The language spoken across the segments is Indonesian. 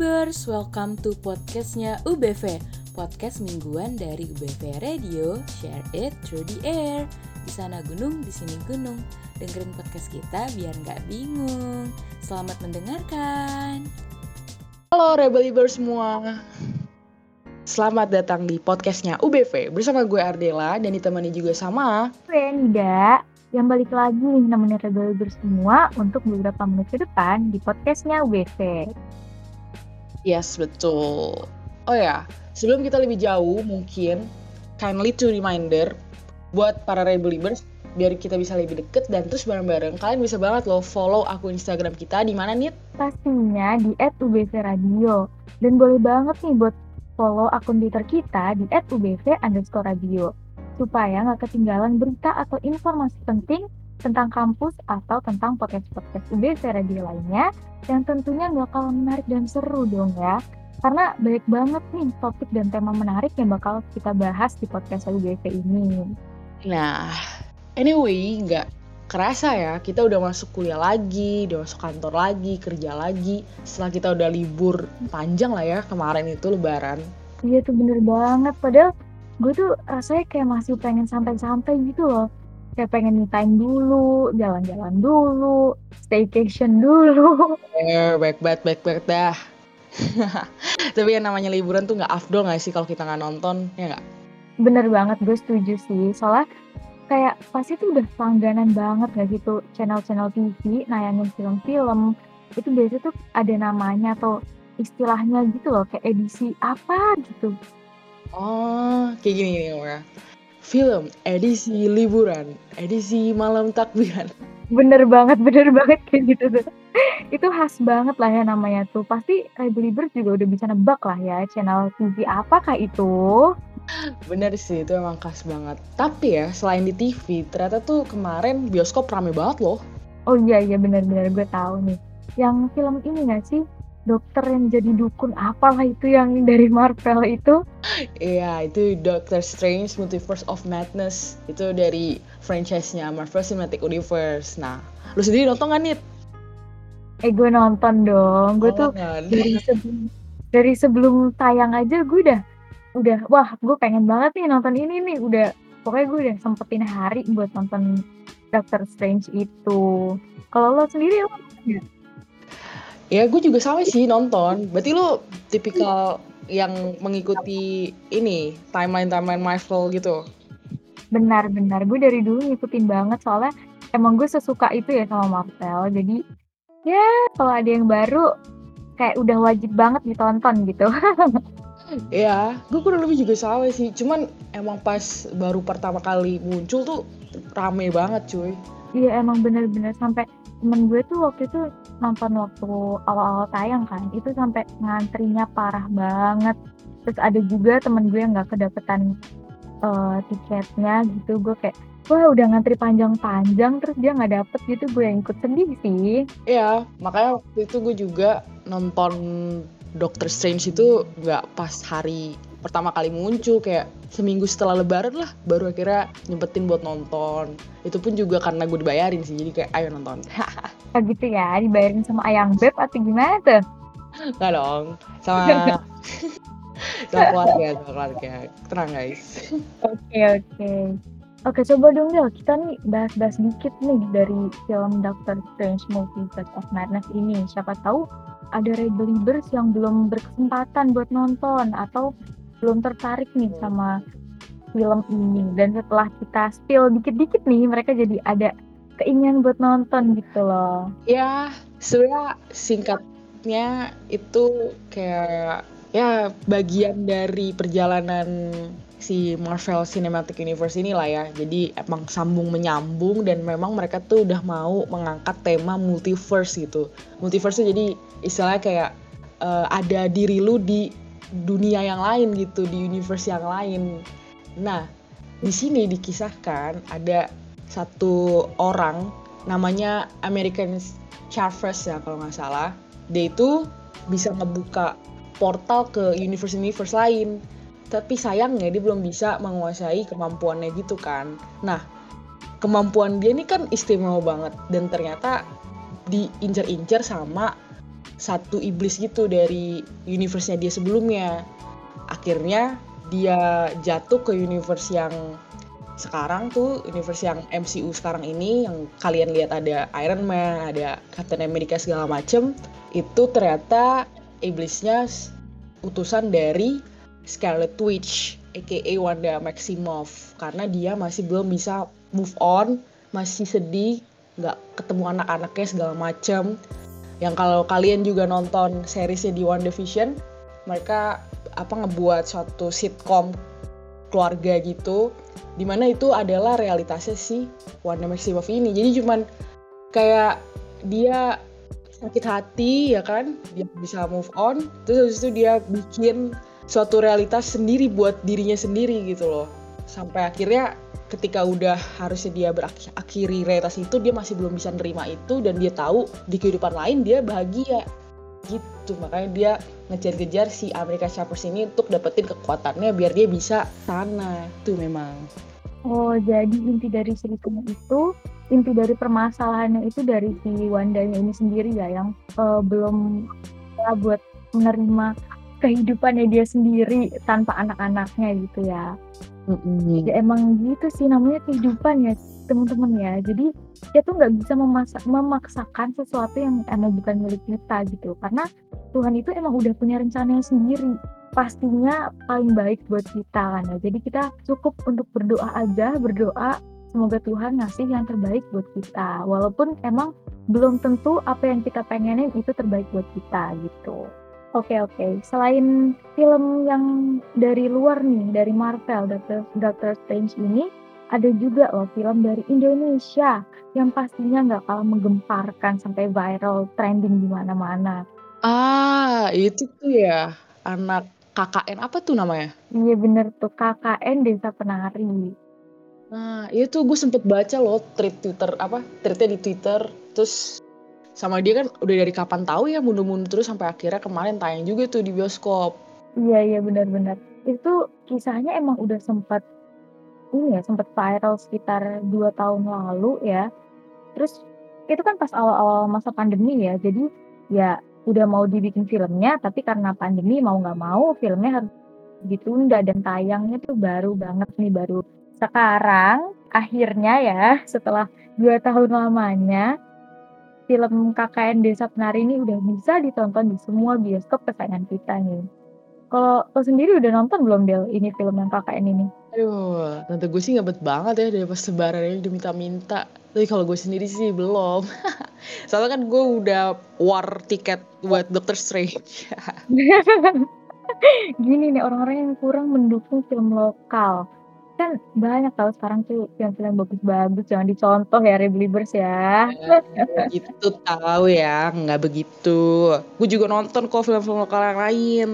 Believers, welcome to podcastnya UBV Podcast mingguan dari UBV Radio, share it through the air. Di sana gunung, di sini gunung. Dengerin podcast kita biar nggak bingung. Selamat mendengarkan. Halo Rebelibers semua. Selamat datang di podcastnya UBV Bersama gue Ardela dan ditemani juga sama Gue Nida yang balik lagi nih nemenin Rebel semua untuk beberapa menit ke depan di podcastnya UBV. Yes, betul. Oh ya, sebelum kita lebih jauh mungkin kindly to reminder buat para Rebelibers biar kita bisa lebih deket dan terus bareng-bareng kalian bisa banget loh follow akun Instagram kita di mana nih? Pastinya di @ubvradio dan boleh banget nih buat follow akun Twitter kita di @ubv_radio supaya nggak ketinggalan berita atau informasi penting tentang kampus atau tentang podcast-podcast UBV Radio lainnya yang tentunya nggak kalah menarik dan seru dong ya. Karena banyak banget nih topik dan tema menarik yang bakal kita bahas di podcast UBV ini. Nah, anyway, nggak kerasa ya, kita udah masuk kuliah lagi, udah masuk kantor lagi, kerja lagi. Setelah kita udah libur panjang lah ya, kemarin itu lebaran. Iya tuh bener banget, padahal gue tuh rasanya kayak masih pengen santai-santai gitu loh kayak pengen me time dulu jalan-jalan dulu staycation dulu. Eh baik baik baik baik dah. Tapi yang namanya liburan tuh nggak afdol nggak sih kalau kita nggak nonton ya nggak? Bener banget gue setuju sih. Soalnya kayak pasti tuh udah langganan banget gak gitu? Channel-channel TV nayangin film-film. Itu biasanya tuh ada namanya atau istilahnya gitu loh kayak edisi apa gitu. Oh, kayak gini nih ya. Film, edisi liburan, edisi malam takbiran. Bener banget, bener banget kayak gitu tuh. Itu khas banget lah ya namanya tuh. Pasti Rebelliber juga udah bisa nebak lah ya channel TV apakah itu. Bener sih, itu emang khas banget. Tapi ya, selain di TV, ternyata tuh kemarin bioskop rame banget loh. Oh iya, iya bener-bener gue tahu nih. Yang film ini gak sih? Dokter yang jadi dukun apalah itu yang dari Marvel itu? Iya itu Doctor Strange Multiverse of Madness. Itu dari franchise-nya Marvel Cinematic Universe. Nah lu sendiri nonton gak nih eh gue nonton dong. Gue oh, tuh kan? dari sebelum dari sebelum tayang aja gue udah udah wah gue pengen banget nih nonton ini nih. Udah pokoknya gue udah sempetin hari buat nonton Doctor Strange itu. Kalau lo sendiri lo Ya gue juga sama sih nonton. Berarti lu tipikal yang mengikuti ini timeline-timeline Marvel gitu. Benar, benar. Gue dari dulu ngikutin banget soalnya emang gue sesuka itu ya sama Marvel. Jadi ya kalau ada yang baru kayak udah wajib banget ditonton gitu. Iya, gue kurang lebih juga sama sih. Cuman emang pas baru pertama kali muncul tuh rame banget cuy. Iya emang bener-bener sampai temen gue tuh waktu itu nonton waktu awal-awal tayang kan itu sampai ngantrinya parah banget. Terus ada juga temen gue yang nggak kedapetan uh, tiketnya gitu gue kayak wah udah ngantri panjang-panjang terus dia nggak dapet gitu gue yang ikut sedih sih. Iya makanya waktu itu gue juga nonton Doctor Strange itu nggak pas hari pertama kali muncul kayak seminggu setelah lebaran lah baru akhirnya nyempetin buat nonton. Itu pun juga karena gue dibayarin sih jadi kayak ayo nonton. Oh gitu ya dibayarin sama ayang beb atau gimana tuh? Nggak dong sama sama keluarga sama keluarga. Tenang guys. Oke okay, oke. Okay. Oke, coba dong Del, kita nih bahas-bahas dikit nih dari film Doctor Strange Multiverse of Madness ini. Siapa tahu ada Rebelibers yang belum berkesempatan buat nonton atau belum tertarik nih sama film ini dan setelah kita spill dikit-dikit nih mereka jadi ada keinginan buat nonton gitu loh. Ya, sebenarnya singkatnya itu kayak ya bagian dari perjalanan si Marvel Cinematic Universe ini lah ya. Jadi emang sambung menyambung dan memang mereka tuh udah mau mengangkat tema multiverse gitu. Multiverse tuh jadi istilahnya kayak uh, ada diri lu di dunia yang lain gitu di universe yang lain. Nah, di sini dikisahkan ada satu orang namanya American Chavez ya kalau nggak salah. Dia itu bisa ngebuka portal ke universe-universe lain. Tapi sayangnya dia belum bisa menguasai kemampuannya gitu kan. Nah, kemampuan dia ini kan istimewa banget dan ternyata diincar-incar sama satu iblis gitu dari universe-nya dia sebelumnya. Akhirnya dia jatuh ke universe yang sekarang tuh universe yang MCU sekarang ini yang kalian lihat ada Iron Man, ada Captain America segala macem itu ternyata iblisnya utusan dari Scarlet Witch aka Wanda Maximoff karena dia masih belum bisa move on, masih sedih, nggak ketemu anak-anaknya segala macem yang kalau kalian juga nonton seriesnya di One Division mereka apa ngebuat suatu sitcom keluarga gitu di mana itu adalah realitasnya si Wanda Maximoff ini. Jadi cuman kayak dia sakit hati ya kan? Dia bisa move on terus habis itu dia bikin suatu realitas sendiri buat dirinya sendiri gitu loh sampai akhirnya ketika udah harusnya dia berakhiri realitas itu dia masih belum bisa nerima itu dan dia tahu di kehidupan lain dia bahagia. Gitu makanya dia ngejar-ngejar si Amerika Chavez ini untuk dapetin kekuatannya biar dia bisa sana. Tuh memang. Oh jadi inti dari ceritanya itu inti dari permasalahannya itu dari si Wandanya ini sendiri ya yang uh, belum ya buat menerima kehidupannya dia sendiri tanpa anak-anaknya gitu ya Mm-hmm. Ya emang gitu sih namanya kehidupan ya teman-teman ya. Jadi dia tuh nggak bisa memasak, memaksakan sesuatu yang emang bukan milik kita gitu. Karena Tuhan itu emang udah punya rencananya sendiri. Pastinya paling baik buat kita kan ya. Jadi kita cukup untuk berdoa aja, berdoa semoga Tuhan ngasih yang terbaik buat kita. Walaupun emang belum tentu apa yang kita pengenin itu terbaik buat kita gitu. Oke oke. Selain film yang dari luar nih, dari Marvel, Doctor, Doctor Strange ini, ada juga loh film dari Indonesia yang pastinya nggak kalah menggemparkan sampai viral, trending di mana-mana. Ah, itu tuh ya anak KKN apa tuh namanya? Iya bener tuh KKN Desa Penari. Nah, itu gue sempet baca loh tweet Twitter apa tweetnya di Twitter, terus sama dia kan udah dari kapan tahu ya mundur-mundur terus sampai akhirnya kemarin tayang juga tuh di bioskop. Iya iya benar-benar. Itu kisahnya emang udah sempat ini ya sempat viral sekitar dua tahun lalu ya. Terus itu kan pas awal-awal masa pandemi ya. Jadi ya udah mau dibikin filmnya tapi karena pandemi mau nggak mau filmnya harus ditunda dan tayangnya tuh baru banget nih baru sekarang akhirnya ya setelah dua tahun lamanya film KKN Desa Penari ini udah bisa ditonton di semua bioskop kesayangan kita nih. Kalau lo sendiri udah nonton belum Del ini film yang KKN ini? Aduh, tante gue sih ngebet banget ya dari pas sebaran ini udah minta-minta. Tapi kalau gue sendiri sih belum. Soalnya kan gue udah war tiket buat Doctor Strange. Gini nih orang-orang yang kurang mendukung film lokal kan banyak tahu sekarang tuh film-film bagus-bagus jangan dicontoh ya Rebelievers ya. Itu tahu ya, nggak begitu. Gue juga nonton kok film-film lokal yang lain.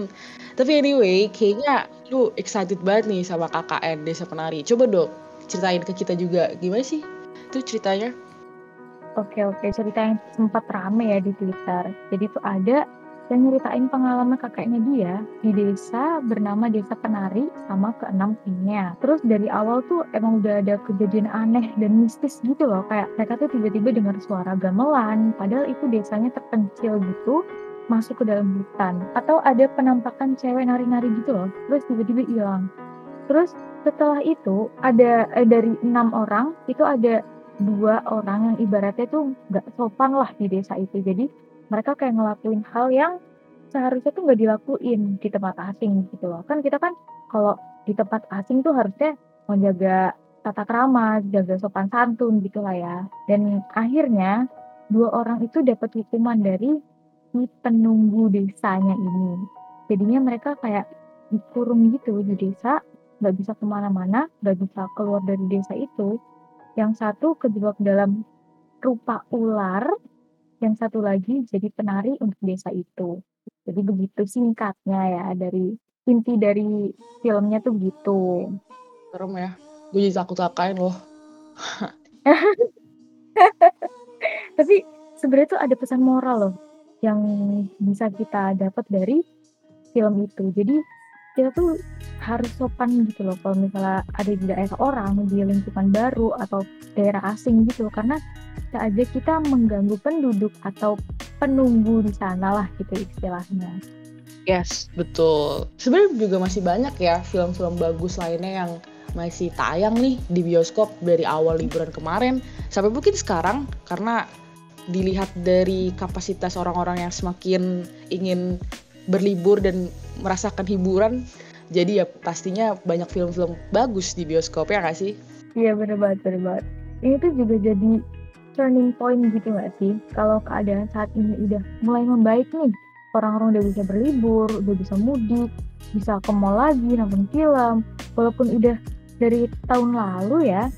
Tapi anyway, kayaknya lu excited banget nih sama KKN Desa Penari. Coba dong ceritain ke kita juga gimana sih itu ceritanya? Oke oke, cerita yang sempat rame ya di Twitter. Jadi tuh ada yang nyeritain pengalaman kakeknya dia di desa bernama Desa Penari sama keenam timnya. Terus dari awal tuh emang udah ada kejadian aneh dan mistis gitu loh. Kayak mereka tuh tiba-tiba dengar suara gamelan, padahal itu desanya terpencil gitu masuk ke dalam hutan. Atau ada penampakan cewek nari-nari gitu loh, terus tiba-tiba hilang. Terus setelah itu ada eh, dari enam orang itu ada dua orang yang ibaratnya tuh nggak sopan lah di desa itu. Jadi mereka kayak ngelakuin hal yang seharusnya tuh nggak dilakuin di tempat asing gitu loh. Kan kita kan kalau di tempat asing tuh harusnya menjaga tata krama, jaga sopan santun gitu lah ya. Dan akhirnya dua orang itu dapat hukuman dari si penunggu desanya ini. Jadinya mereka kayak dikurung gitu di desa, nggak bisa ke mana-mana, nggak bisa keluar dari desa itu. Yang satu kejebak dalam rupa ular, yang satu lagi jadi penari untuk desa itu. Jadi begitu singkatnya ya dari inti dari filmnya tuh gitu. Serem ya. Gue jadi takut takain loh. Tapi sebenarnya tuh ada pesan moral loh yang bisa kita dapat dari film itu. Jadi kita tuh harus sopan gitu loh kalau misalnya ada di daerah orang di lingkungan baru atau daerah asing gitu karena bisa aja kita mengganggu penduduk atau penunggu di sana lah gitu istilahnya. Yes, betul. Sebenarnya juga masih banyak ya film-film bagus lainnya yang masih tayang nih di bioskop dari awal liburan kemarin sampai mungkin sekarang karena dilihat dari kapasitas orang-orang yang semakin ingin berlibur dan merasakan hiburan jadi ya pastinya banyak film-film bagus di bioskop ya nggak sih? Iya bener banget, bener banget. Ini tuh juga jadi turning point gitu gak sih? Kalau keadaan saat ini udah mulai membaik nih, orang-orang udah bisa berlibur, udah bisa mudik, bisa ke mall lagi, nonton film. Walaupun udah dari tahun lalu ya,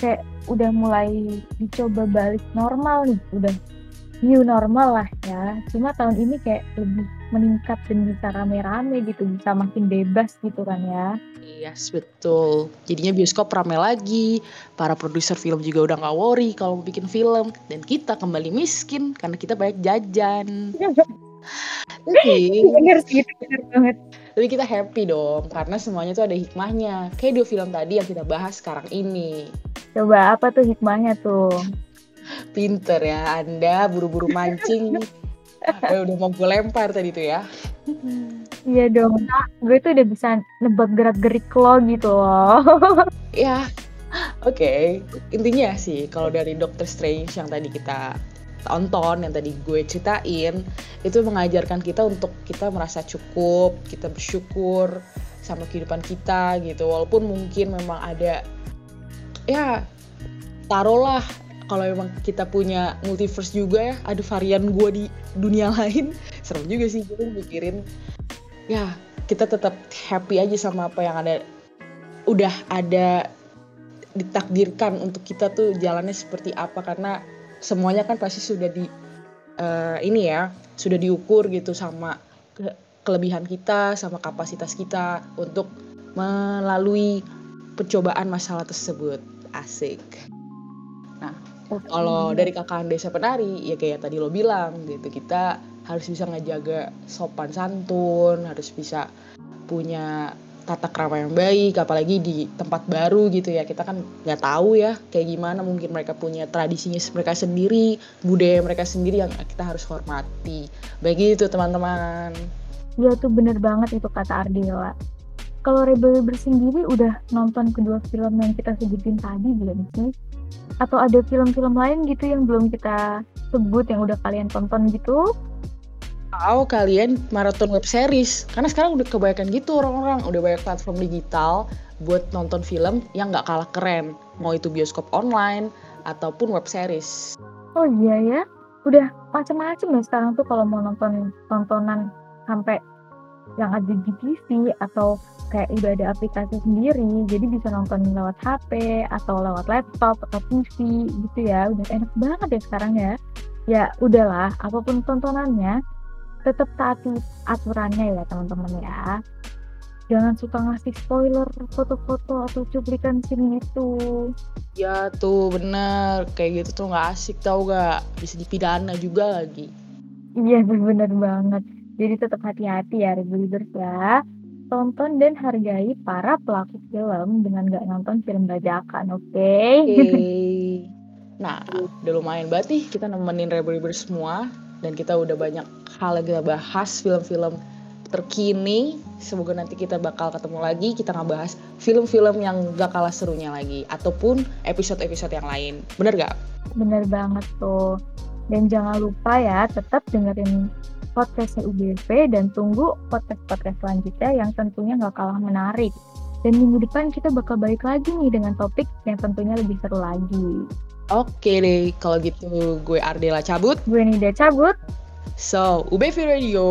kayak udah mulai dicoba balik normal nih, udah new normal lah ya. Cuma tahun ini kayak lebih meningkat dan bisa rame-rame gitu, bisa makin bebas gitu kan ya. Yes, betul. Jadinya bioskop rame lagi, para produser film juga udah nggak worry kalau mau bikin film, dan kita kembali miskin karena kita banyak jajan. Tapi, bener sih, bener banget. tapi kita happy dong karena semuanya tuh ada hikmahnya. Kayak dua film tadi yang kita bahas sekarang ini. Coba apa tuh hikmahnya tuh? Pinter ya Anda buru-buru mancing. Eh, udah mau gue lempar tadi tuh ya. Iya dong, gue tuh udah bisa nebak gerak-gerik lo gitu loh. Ya, oke. Intinya sih kalau dari Doctor Strange yang tadi kita tonton, yang tadi gue ceritain, itu mengajarkan kita untuk kita merasa cukup, kita bersyukur sama kehidupan kita gitu. Walaupun mungkin memang ada ya taruhlah kalau memang kita punya multiverse juga ya, ada varian gue di dunia lain, serem juga sih gue mikirin. Ya, kita tetap happy aja sama apa yang ada udah ada ditakdirkan untuk kita tuh jalannya seperti apa karena semuanya kan pasti sudah di eh, ini ya sudah diukur gitu sama ke- kelebihan kita sama kapasitas kita untuk melalui pencobaan masalah tersebut asik kalau dari kakak desa penari ya kayak tadi lo bilang gitu kita harus bisa ngejaga sopan santun harus bisa punya tata krama yang baik apalagi di tempat baru gitu ya kita kan nggak tahu ya kayak gimana mungkin mereka punya tradisinya mereka sendiri budaya mereka sendiri yang kita harus hormati begitu teman-teman Iya tuh bener banget itu kata Ardela. Kalau Rebel Rebel sendiri udah nonton kedua film yang kita sebutin tadi belum sih? Atau ada film-film lain gitu yang belum kita sebut yang udah kalian tonton gitu? Atau kalian maraton web series? Karena sekarang udah kebanyakan gitu orang-orang. Udah banyak platform digital buat nonton film yang nggak kalah keren. Mau itu bioskop online ataupun web series. Oh iya ya, udah macam-macam ya sekarang tuh kalau mau nonton tontonan sampai yang ada di TV atau kayak udah ada aplikasi sendiri, jadi bisa nonton lewat HP atau lewat laptop atau TV gitu ya, udah enak banget ya sekarang ya. Ya udahlah, apa pun tontonannya, tetap taati aturannya ya teman-teman ya. Jangan suka ngasih spoiler foto-foto atau cuplikan scene itu. ya tuh bener kayak gitu tuh nggak asik tau gak bisa dipidana juga lagi Iya bener banget. Jadi tetap hati-hati ya reviewers ya. Tonton dan hargai para pelaku film dengan gak nonton film bajakan, oke? Oke. Nah, udah lumayan banget nih kita nemenin rebel semua dan kita udah banyak hal yang kita bahas film-film terkini. Semoga nanti kita bakal ketemu lagi kita ngebahas film-film yang gak kalah serunya lagi ataupun episode-episode yang lain. Bener gak? Bener banget tuh. Dan jangan lupa ya, tetap dengerin podcastnya UBV dan tunggu podcast-podcast selanjutnya yang tentunya gak kalah menarik. Dan minggu depan kita bakal balik lagi nih dengan topik yang tentunya lebih seru lagi. Oke deh, kalau gitu gue Ardela cabut. Gue Nida cabut, So, UBV Radio.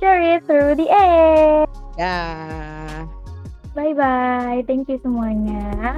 share it through the air. Dah. Bye-bye, thank you semuanya.